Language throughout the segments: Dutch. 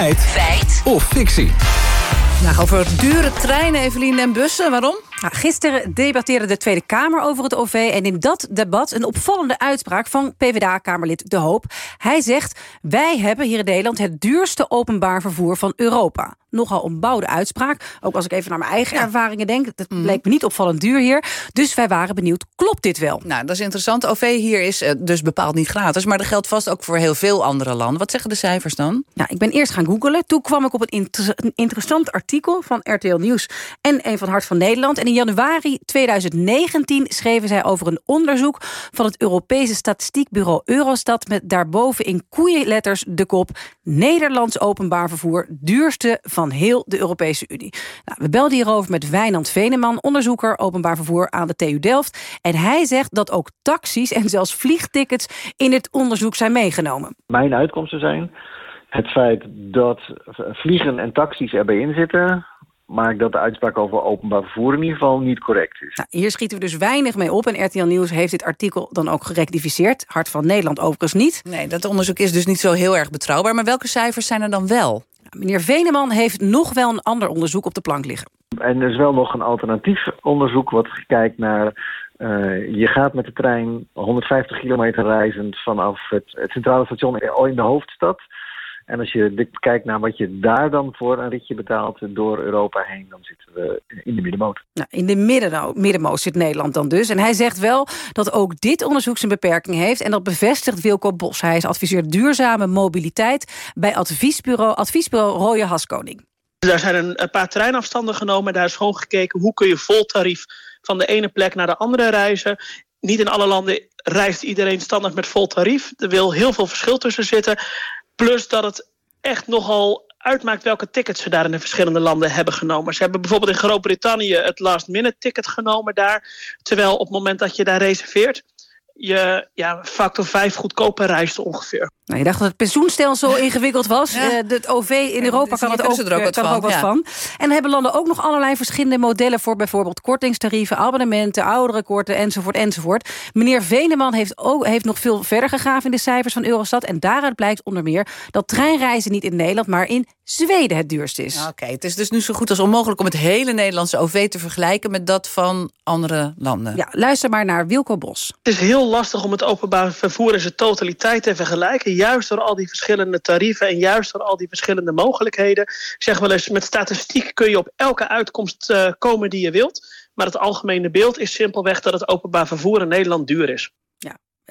Feit. Feit. Of fictie. Nou, over dure treinen, Evelien en bussen. Waarom? Nou, gisteren debatteerde de Tweede Kamer over het OV... en in dat debat een opvallende uitspraak van PvdA-Kamerlid De Hoop. Hij zegt, wij hebben hier in Nederland het duurste openbaar vervoer van Europa. Nogal ontbouwde uitspraak. Ook als ik even naar mijn eigen ervaringen denk. Dat Mhm. bleek me niet opvallend duur hier. Dus wij waren benieuwd, klopt dit wel? Nou, dat is interessant. OV hier is eh, dus bepaald niet gratis. Maar dat geldt vast ook voor heel veel andere landen. Wat zeggen de cijfers dan? Nou, ik ben eerst gaan googelen. Toen kwam ik op een, inter- een interessant artikel van RTL Nieuws en een van Hart van Nederland. En in januari 2019 schreven zij over een onderzoek van het Europese statistiekbureau Eurostat met daarboven in koeienletters de kop Nederlands openbaar vervoer duurste van heel de Europese Unie. Nou, we belden hierover met Wijnand Veneman, onderzoeker openbaar vervoer aan de TU Delft. En hij zegt dat ook taxis en zelfs vliegtickets in het onderzoek zijn meegenomen. Mijn uitkomsten zijn het feit dat vliegen en taxis erbij zitten... maar dat de uitspraak over openbaar vervoer in ieder geval niet correct is. Nou, hier schieten we dus weinig mee op. En RTL Nieuws heeft dit artikel dan ook gerectificeerd. Hart van Nederland overigens niet. Nee, dat onderzoek is dus niet zo heel erg betrouwbaar. Maar welke cijfers zijn er dan wel? Meneer Veneman heeft nog wel een ander onderzoek op de plank liggen. En er is wel nog een alternatief onderzoek wat kijkt naar... Uh, je gaat met de trein 150 kilometer reizend vanaf het, het centrale station in de hoofdstad... En als je kijkt naar wat je daar dan voor een ritje betaalt door Europa heen, dan zitten we in de middenmoot. Nou, in de midden, middenmoot zit Nederland dan dus. En hij zegt wel dat ook dit onderzoek zijn beperking heeft. En dat bevestigt Wilco Bos. Hij is adviseur duurzame mobiliteit bij adviesbureau, adviesbureau Rooie Haskoning. Daar zijn een, een paar treinafstanden genomen. Daar is gewoon gekeken hoe kun je vol tarief van de ene plek naar de andere reizen. Niet in alle landen reist iedereen standaard met vol tarief. Er wil heel veel verschil tussen zitten. Plus dat het echt nogal uitmaakt welke tickets ze daar in de verschillende landen hebben genomen. Ze hebben bijvoorbeeld in Groot-Brittannië het last minute ticket genomen daar. Terwijl op het moment dat je daar reserveert, je ja, factor 5 goedkoper reist ongeveer. Nou, je dacht dat het pensioenstelsel ingewikkeld was. Ja. Uh, het OV in Europa kan het ook, er ook wat kan van. ook wat ja. van. En hebben landen ook nog allerlei verschillende modellen... voor bijvoorbeeld kortingstarieven, abonnementen, ouderenkorten enzovoort enzovoort. Meneer Veneman heeft, ook, heeft nog veel verder gegraven in de cijfers van Eurostat. En daaruit blijkt onder meer dat treinreizen niet in Nederland... maar in Zweden het duurst is. Oké, okay, het is dus nu zo goed als onmogelijk... om het hele Nederlandse OV te vergelijken met dat van andere landen. Ja, luister maar naar Wilco Bos. Het is heel lastig om het openbaar vervoer in zijn totaliteit te vergelijken juist door al die verschillende tarieven en juist door al die verschillende mogelijkheden. Zeg wel eens, met statistiek kun je op elke uitkomst uh, komen die je wilt. Maar het algemene beeld is simpelweg dat het openbaar vervoer in Nederland duur is.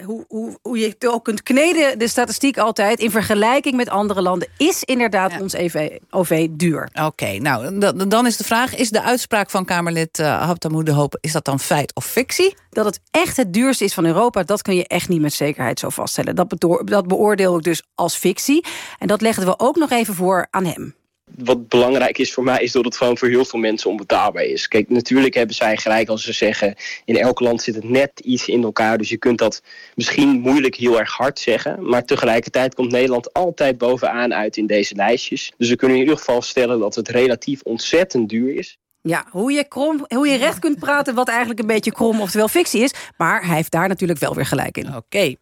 Hoe, hoe, hoe je het ook kunt kneden, de statistiek altijd... in vergelijking met andere landen, is inderdaad ja. ons EV, OV duur. Oké, okay, nou, dan is de vraag... is de uitspraak van Kamerlid uh, Haptamoe de Hoop... is dat dan feit of fictie? Dat het echt het duurste is van Europa... dat kun je echt niet met zekerheid zo vaststellen. Dat, dat beoordeel ik dus als fictie. En dat legden we ook nog even voor aan hem wat belangrijk is voor mij, is dat het gewoon voor heel veel mensen onbetaalbaar is. Kijk, natuurlijk hebben zij gelijk als ze zeggen... in elk land zit het net iets in elkaar. Dus je kunt dat misschien moeilijk heel erg hard zeggen. Maar tegelijkertijd komt Nederland altijd bovenaan uit in deze lijstjes. Dus we kunnen in ieder geval stellen dat het relatief ontzettend duur is. Ja, hoe je, krom, hoe je recht kunt praten wat eigenlijk een beetje krom oftewel fictie is. Maar hij heeft daar natuurlijk wel weer gelijk in. Oké. Okay.